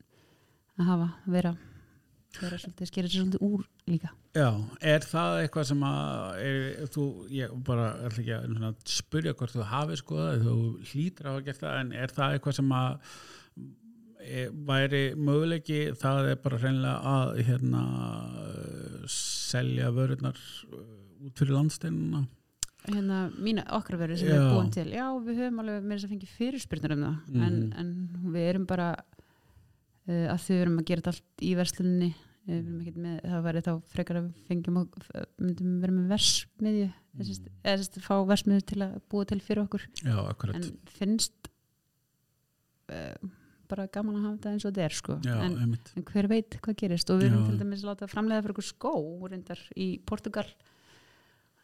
að hafa, vera er svolítið, skerir sér svolítið úr líka Já, er það eitthvað sem að er, þú, ég bara ætla ekki að svona, spyrja hvort þú hafi skoðað þú hlýtur á að gera það en er það eitthvað sem að e, væri möguleiki það er bara hreinlega að hérna selja vörurnar eh, út fyrir landsteinuna hérna mína okkar verður sem Já. erum búin til já, við höfum alveg með þess að fengi fyrirspyrnur um það en, Mhm. en við erum bara uh, að þau erum að gera þetta allt í versluninni Eh, með, það væri þá frekar að fengjum og myndum vera með versmiðju mm. eða að fá versmiðju til að búa til fyrir okkur Já, en finnst uh, bara gaman að hafa þetta eins og þetta er sko Já, en, en hver veit hvað gerist og við erum til dæmis að láta framlega fyrir okkur skó reyndar í Portugal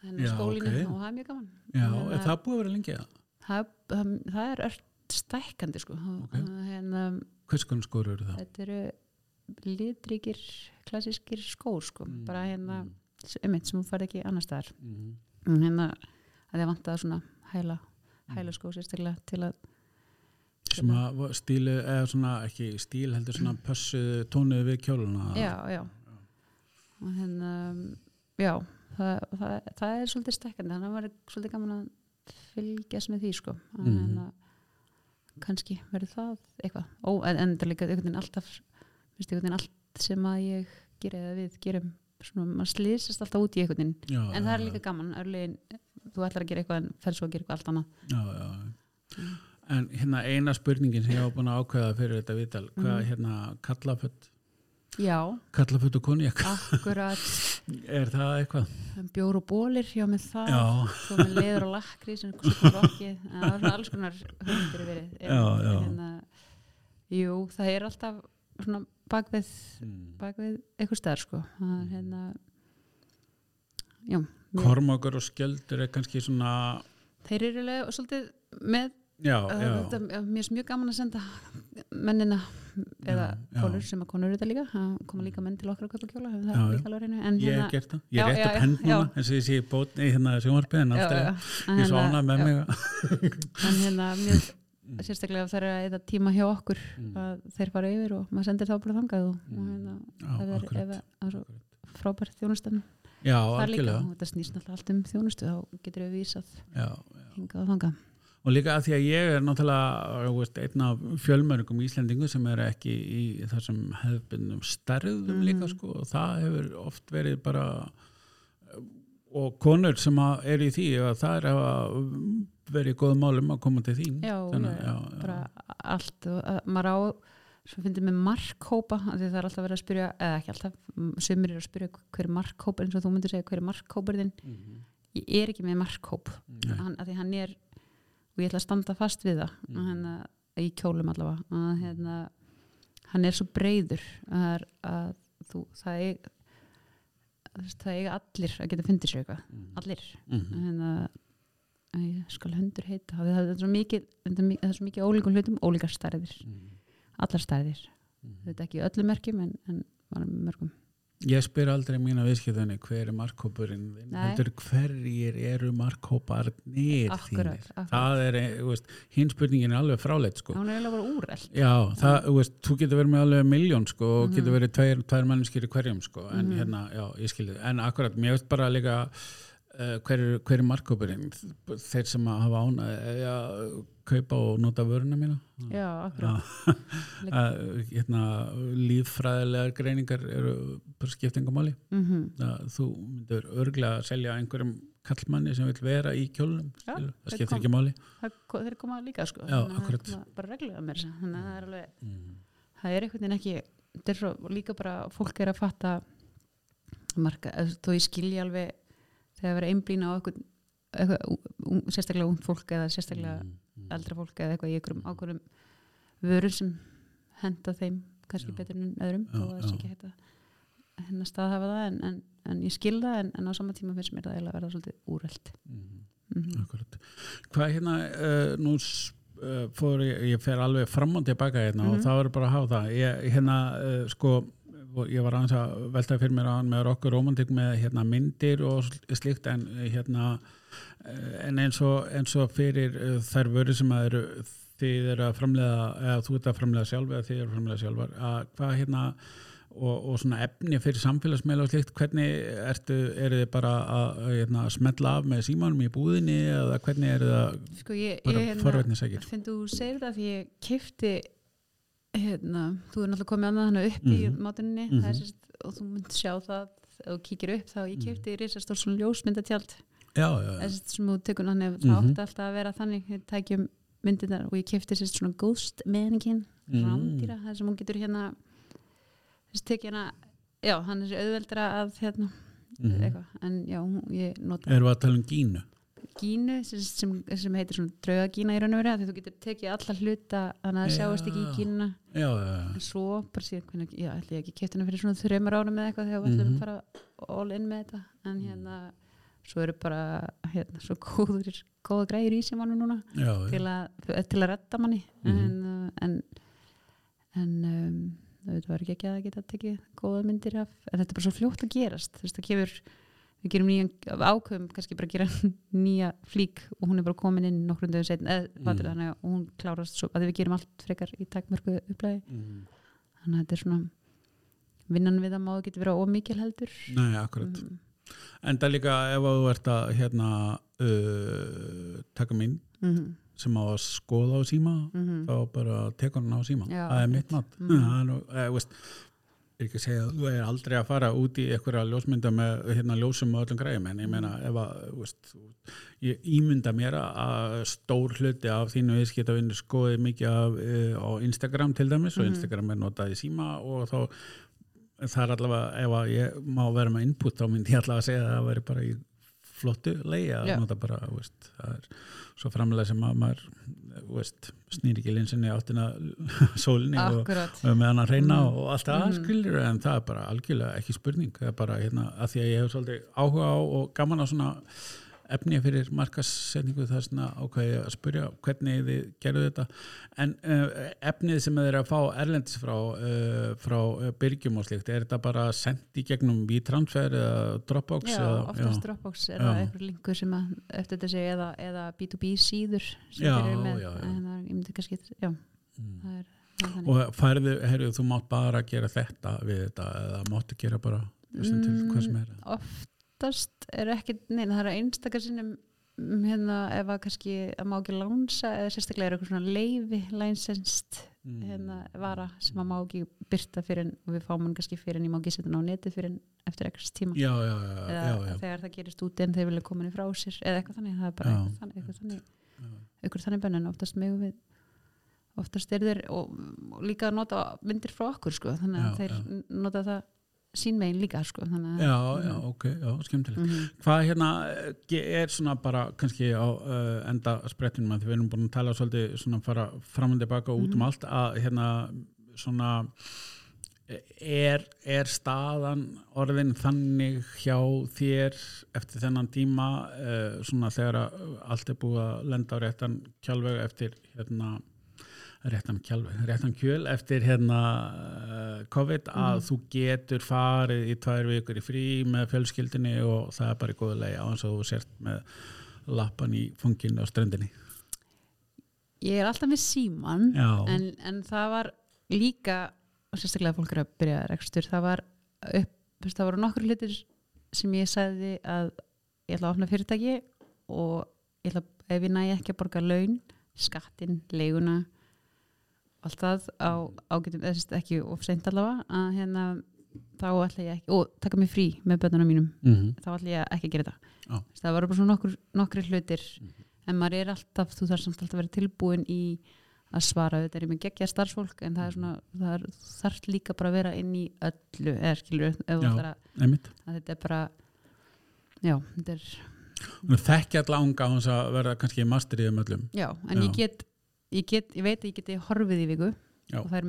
Já, skólinu ok. og það er mjög gaman Já, Þannig er að- það búið að vera lengi það? það, það, er öll stækkandi sko Ok. okay. hérna, Hvers konar skóru eru það? þetta eru litríkir klassískir skór sko Mm, bara hérna, mm. einmitt sem þú farið ekki annar staðar Mhm. Mm, hérna, að það vantaði svona hæla, Mm. hæla skó sérstaklega til að sem að stílu, eða svona ekki stíl heldur svona pössu tónuð við kjóluna já, já og hérna já, það, það, það er svolítið stekkandi þannig að það var svolítið gaman að fylgjast með því sko að Mhm. hérna, kannski verður það eitthvað. Ó, en, en það er líka einhvern veginn alltaf finnst einhvern veginn allt sem að ég gera eða við gerum svona, maður slýsast alltaf út í einhvern veginn. Já, en það er líka gaman, örlegin þú ætlar að gera eitthvað en fer svo að gera eitthvað allt annað. Já, já. Mm. En hérna eina spurningin sem ég hafa búin að ákveða fyrir þetta viðtal, hvað Mhm. hérna kallafött, já, kallafött og konjak, akkurat er það eitthvað? bjór og bólir, já með það Já, svo með leður og lakri sem svo rokkið, en það er svona alls konar hundir verið en, Já, já. Hérna, jú, það er alltaf svona bakvið Mm. bakvið eitthvað stær sko það er hérna já, Kormokur og skjöldur er kannski svona, þeir eru svolítið með já, já, þetta, mér er mjög gaman að senda mennina eða konur sem að konur þetta líka það koma líka menn til okkar að kaupa kjóla líka ég hérna hef gert það, ég er já, hend núna, eins og ég sé bótni í hérna sjónvarpið en já, aftur, já, en ég er svo hérna- ánað með mig. Að- en hérna mjög sérstaklega ef það er að eða tíma hjá okkur Mm. að þeir fara yfir og maður sendir þá bara þangað og, og Mm. hérna, Já, ef það er, er svo frábært þjónustan. Já, það líka algjörlega. og þetta snýst náttúrulega allt um þjónustu þá getur við vísað hingað og þangað og líka að því að ég er náttúrulega veist, einn af fjölmörgum Íslendingu sem er ekki í þessum hefðbundum stærðum Mhm. líka sko og það hefur oft verið bara og konur sem er í því að það er að verið í góðum málum að koma til þín já, Þannig, já, já, já. bara allt og að, maður á svo finnir með markhópa af því það er alltaf verið að spyrja eða ekki alltaf, sumir eru að spyrja hver er markhóp eins og þú myndir segja hver er markhópur þinn Mhm. ég er ekki með markhóp Nei. hann, að því hann er og ég ætla að standa fast við það mm. hérna, í kjólum allavega að, hérna, hann er svo breyður að, að þú, það er það eiga allir að geta fundið sér eitthvað Mhm. allir Mhm. hérna, ég skal hundur heita það er svo mikið, mikið ólíkum hlutum, ólíkar stærðir Mhm. allar stærðir, Mhm. þetta er ekki í öllum merkjum en, en mörgum Ég spyr aldrei mína viðskiptunni hver er markhópurinn þinn, hverjir eru markhóparnir Akkurat, þínir. Það er, eh, hinn spurningin er alveg fráleitt sko. hún er eiginlega bara úreld Já, það, veist, þú getur verið með alveg miljón sko og Mhm. getur verið tveir, tveir mannskir í hverjum sko, en Mhm. hérna, já, ég skilði en akkurat, mér veist bara líka hver, er- er markhópurinn þeir sem hafa án að kaupa og nota vöruna mína? Já, akkurat. Já, að, hérna, líffræðilegar greiningar eru bara skiptingamáli mm að þú myndur örglega að selja einhverjum kallmanni sem vil vera í kjólum Já, það skiptir ekki máli. þeir koma líka sko. Já, bara reglulega með þess þannig að það er alveg, mm. það er einhvern veginn ekki svo líka bara, fólk er að fatta þó ég skilji alveg þegar verið einblýna á eitthvað, eitthvað sérstaklega ung fólk eða sérstaklega Mm. eldra fólk eða eitthvað í einhverjum ákveðum vörum sem henda þeim kannski Já. betur en öðrum Já, og það sé já. ekki hægt að hennar staðhafa það en, en, en ég skil það en, en á sama tíma finnst mér það eiginlega að verða svolítið úreld Mm. mm Akkurat. Hvað hérna, uh, nú uh, fór ég, ég fer alveg fram og tilbaka hérna og Mhm. það verður bara að hafa það. Ég, hérna, uh, sko, ég var aðeins að velta fyrir mér að með okkur romantik með hérna myndir og sl- slíkt en hérna, en eins og, eins og fyrir uh, þær vöru sem að eru þið eru að framlega, eða þú ert að framlega sjálf eða þið eru að framlega sjálfar, að hvað hérna og, og svona efni fyrir samfélagsmeila og slikt, hvernig ertu, eru þið bara að, að, hérna, að smetla af með símanum í búðinni eða hvernig eru það sko ég, bara ég forvetnisækir? finn þú segir það því ég kefti hérna, þú er náttúrulega komið annað þannig upp í Mhm. mátuninni Mhm. það er sérst, og þú mynd sjá það ef þú kíkir upp þá ég Mhm. kefti risastór svona ljósmyndatjald Já, já, já. þess sem þú tekur þannig það Mhm. átti alltaf að vera þannig við tækjum myndirnar og ég kefti sérst svona ghost mannequin Mm. rándýra, það sem hún getur hérna þess tekið hérna já, hann er auðveldra að hérna Mhm. eitthvað, en já, ég nota Erum við að tala um gínu? Gínu sem, sem, sem heitir svona draugagína í raun og verið því þú getur tekið alla hluta þannig að það Já. sjáist ekki í gínuna Já, já, já. en svo bara síðan hvernig, já, ætli ég ekki kefti hana fyrir svona þreymur árum eða eitthvað þegar við ætlum Mhm. að fara all in með þetta en hérna, svo eru bara hérna, svo góður, góða græður í sem mann núna já, já. til að, til að redda manni en, uh, en en um, það var ekki ekki að geta tekið góða myndir af, en þetta er bara svo fljótt að gerast þú veist, það kemur við gerum nýjan ákveðum, kannski bara gera nýja flík og hún er bara komin inn eða Mhm. fattur þannig að hún klárast svo, að við gerum allt frekar í takmörku upplæði, Mm. þannig að þetta er svona vinnan við að má getur vera ómikil heldur Nei, akkurat. mm, En það líka ef að þú ert að hérna uh, taka mynd mm, sem á að skoða á síma mm, þá bara tekur hann á síma Já, það er mitt mat Mhm. Ekki segja að þú er aldrei að fara út í einhverja ljósmynda með hérna ljósum og öllum græðum en ég meina ef að veist, ég ímynda mér að stór hluti af þínu viðskiptavinnu skoði mikið af uh, á Instagram til dæmis og Mhm. Instagram er notað í síma og þá það er allavega, ef að ég má vera með input þá myndi ég allavega að segja að það væri bara í flottu leið að nota bara, veist, það er svo framlega sem að maður veist, snýr ekki linsinni áttina sólinni og, akkurat og með hann að reyna Mhm. og allt það Mhm. skilur en það er bara algjörlega ekki spurning það er bara hérna að því að ég hef svolítið áhuga á og gaman á svona efni fyrir markassetningu það er svona ákveði að spyrja hvernig þið gerðu þetta en uh, efnið sem þið er að fá erlendis frá, uh, frá uh, byrgjum og slikt, er þetta bara sendt í gegnum V-transfer eða Dropbox? Já, eða, oftast Dropbox er Já. það einhver linkur sem að eftir þetta segja eða, eða B2B síður sem Já, þeir eru með já, já. en það er, ég myndi kannski, já, Mm. það er, þannig. og færðu, heyrðu, þú mátt bara gera þetta við þetta eða máttu gera bara þessum til hvað sem er oftast er ekki, neina það er einstakar sinnum mm, hérna ef að kannski að má ekki lánsa eða sérstaklega er eitthvað svona leifi licensed Mm. hérna vara sem að má ekki byrta fyrir en við fáum hann kannski fyrir en ég má ekki setja hann á netið fyrir en eftir ekkert tíma. Já, já, já, eða þegar það gerist út en þeir vilja koma henni frá sér eða eitthvað þannig, það er bara eitthvað þannig, eitthvað þannig, eitthvað þannig bönn en oftast megum við oftast er þeir og, og líka að nota myndir frá okkur sko, þannig að þeir nota það sín megin líka sko, þannig Já, já, ok, já, skemmtilegt. Mhm. Hvað hérna er svona bara kannski á uh, enda sprettinum að við erum búin að tala svolítið svona fara fram og tilbaka og út um Mhm. allt að hérna svona er, er staðan orðin þannig hjá þér eftir þennan tíma uh, svona þegar allt er búið að lenda á réttan kjálveg eftir hérna réttan réttan kjöl eftir hérna uh, COVID að Mhm. þú getur farið í tvær vikur í frí með fjölskyldinni og það er bara í góðu leið á hans að þú sért með lappan í funginu á ströndinni ég er alltaf með síman en, en það var líka og sérstaklega fólk er að byrja rekstur það var upp, það voru nokkur hlutir sem ég sagði að ég ætla að opna fyrirtæki og ég ætla, ef ég næ ekki að borga laun skattin, leiguna allt það á ágætum, eða sérst ekki of seint allavega að hérna þá ætla ég ekki, og taka mig frí með bönnuna mínum. Mm þá ætla ég ekki að gera þetta. Þess, það voru bara svona nokkur, nokkri hlutir Mhm. en maður er alltaf, þú þarf samt alltaf að vera tilbúin í að svara, þetta er ég með geggja starfsfólk en það er svona, það er, þarf líka bara að vera inn í öllu, eða skilur að þetta er bara já, þetta er þekkja alla ánga á hans að verða kannski master í um öllum. Já, en Já. ég get ég get, ég veit að ég geti horfið í viku Já. og það er,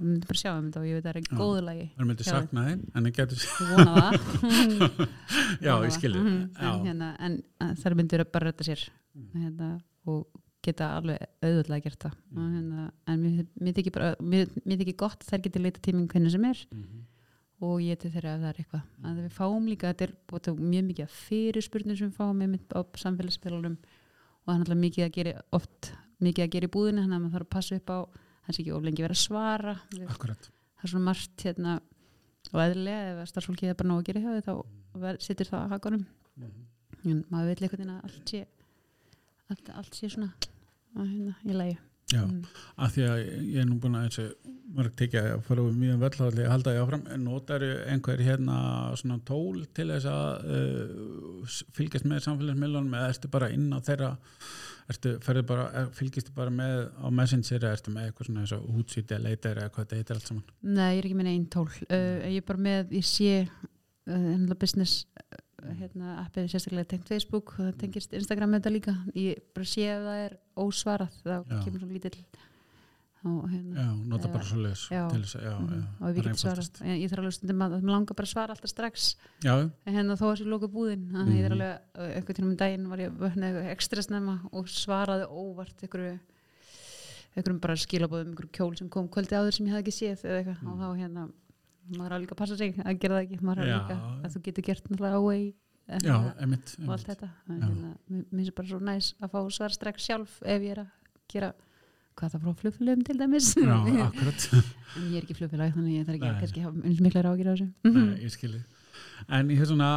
við myndum bara sjá um þetta og ég veit að það er góðu lagi Það myndi Já. sakna þeim en það getur vona það Já, ég það. skilji Mhm, en, hérna, en en þær myndir að bara rætta sér Mm. hérna, og geta alveg auðvitað gert það Mm. hérna, en mér, þykir bara mér, mér þykir gott að þær geti leita tíminn hvernig sem er Mhm. og ég til þeirra ef það er eitthvað að við fáum líka, þetta er búið mjög mikið fyrirspurnir sem við fáum á samfélagsspilunum og það er náttúrulega mikið að gera oft mikið að gera í búðinu þannig að maður þarf að passa upp á sé ekki of lengi verið að svara akkurat. Það er svona margt hérna og eðlilega ef starfsfólkið er bara nóg að gera hjá því þá situr það að hakanum. En maður vil einhvern veginn að allt sé allt, allt sé svona að, hérna, í lagi Já, Mm. af því að ég er nú búin að mörg tekja að fara úr mjög völlhaldi að halda ég áfram, en notar einhver hérna svona tól til þess að uh, fylgjast með samfélagsmiðlunum eða ertu bara inn á þeirra ertu, ferðu bara, er, fylgist þið bara með á Messenger eða ertu með eitthvað svona eins og útsýti að leita eða hvað þetta heitir allt saman? Nei, ég er ekki með einn tól. Uh, ég er bara með, ég sé uh, business hérna, appið sérstaklega tengt Facebook og það tengist Instagram þetta líka. Ég bara sé ef það er ósvarað þá kemur svona lítill og hérna Já, nota bara svo að, Mhm. já, og ef ég bara get svarað, ég, ég þarf alveg stundum að það langar bara að svara alltaf strax. En hérna þó að sér lóka búðin þannig að ég er Mhm. alveg, uh, einhvern tíma um daginn var ég vöknað ekstra snemma og svaraði óvart einhverju einhverjum bara skilabóðum, einhverju kjól sem kom kvöldi áður sem ég hafði ekki séð eða eitthvað. Og þá hérna, maður er líka að passa sig að gera það ekki, maður. Já. líka að þú getur gert náttúrulega en já, hérna, og allt þetta hérna, mér finnst bara svo næs að fá svar strax sjálf ef ég er að gera hvað það frá flugfélögum til dæmis Já, akkurat en ég er ekki flugfélag þannig ég þarf ekki Nei. að kannski hafa eins mikla rákir á þessu Nei, ég skilji En ég hef svona,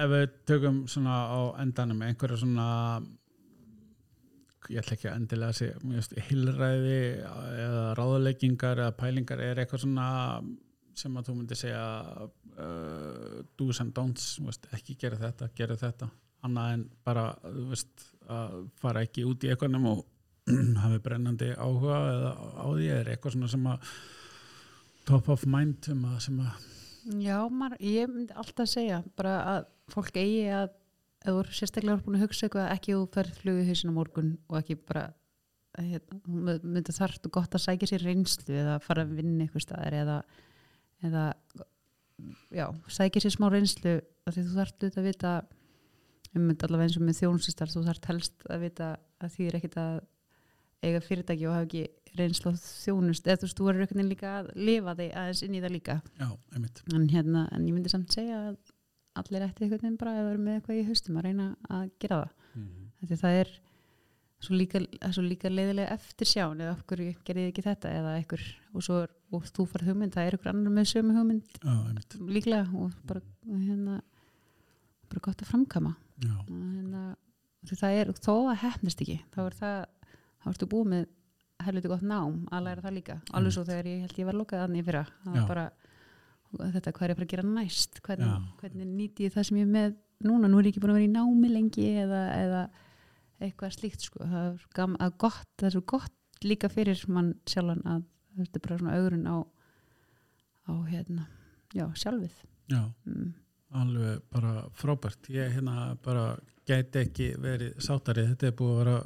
ef við tökum svona á endanum einhverja svona ég ætla ekki að endilega að segja hilræði eða ráðleggingar eða pælingar er eitthvað svona sem að þú myndir segja uh, do's and don'ts veist, ekki gera þetta, gera þetta. Annað en bara veist, að fara ekki út í eitthvað og hafi brennandi áhuga eða á því er eitthvað svona sem að top of mind sem að, sem að Já, maður, ég myndi alltaf segja bara að fólk eigi að ef þú er sérstaklega búin að hugsa eitthvað ekki þú ferð flugu hausin á morgun og ekki bara að, hérna, myndi þarft gott að sækja sér reynslu eða fara að vinna eitthvað staðar eða, eða já, sækja sér smá reynslu af því þú auðvitað að vita um allavega eins og með þjónusistar þú þarft helst að vita að því er ekkit að eiga fyrirtæki og hafa ekki reynslu á þjónust eða þú veist, þú verður einhvern veginn líka að lifa þig aðeins inn í það líka. Já, einmitt. En, hérna, en ég myndi samt segja að allir ætti einhvern veginn bara að vera með eitthvað í haustum að reyna að gera það. Mm. Því það er svo líka, líka leiðilega eftir sján eða okkur gerði ekki þetta eða einhver og, svo er, og þú farð hugmynd, það er einhver annar með sömu hugmynd. Já, líklega og bara hérna, bara gott að framkama. Hérna, það er þó að hefnist ekki þá er það, þá ertu búið með helviti gott nám að læra það líka. Alveg svo þegar ég held ég var lokað aðni fyrra það var bara þetta hvað er ég að fara að gera næst? Hvernig, hvernig nýti ég það sem ég er með núna, nú er ég ekki búin að vera í námi lengi eða, eða eitthvað slíkt sko. það er gott það er svo gott líka fyrir mann sjálfan að þetta er bara svona augrun á á hérna já, sjálfið. Já, mm. alveg bara frábært. Ég hérna bara gæti ekki verið sátari, þetta er búið að vera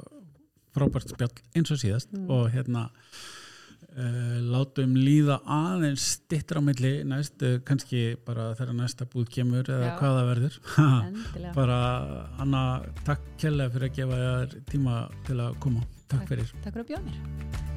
frábært spjall eins og síðast Mm. og hérna uh, látum líða aðeins stittra á milli næst, uh, kannski bara þegar næsta búð kemur eða Já. hvað það verður. Bara Anna, takk kjærlega fyrir að gefa þér tíma til að koma, takk Takk. fyrir. Takk fyrir að bjóða mér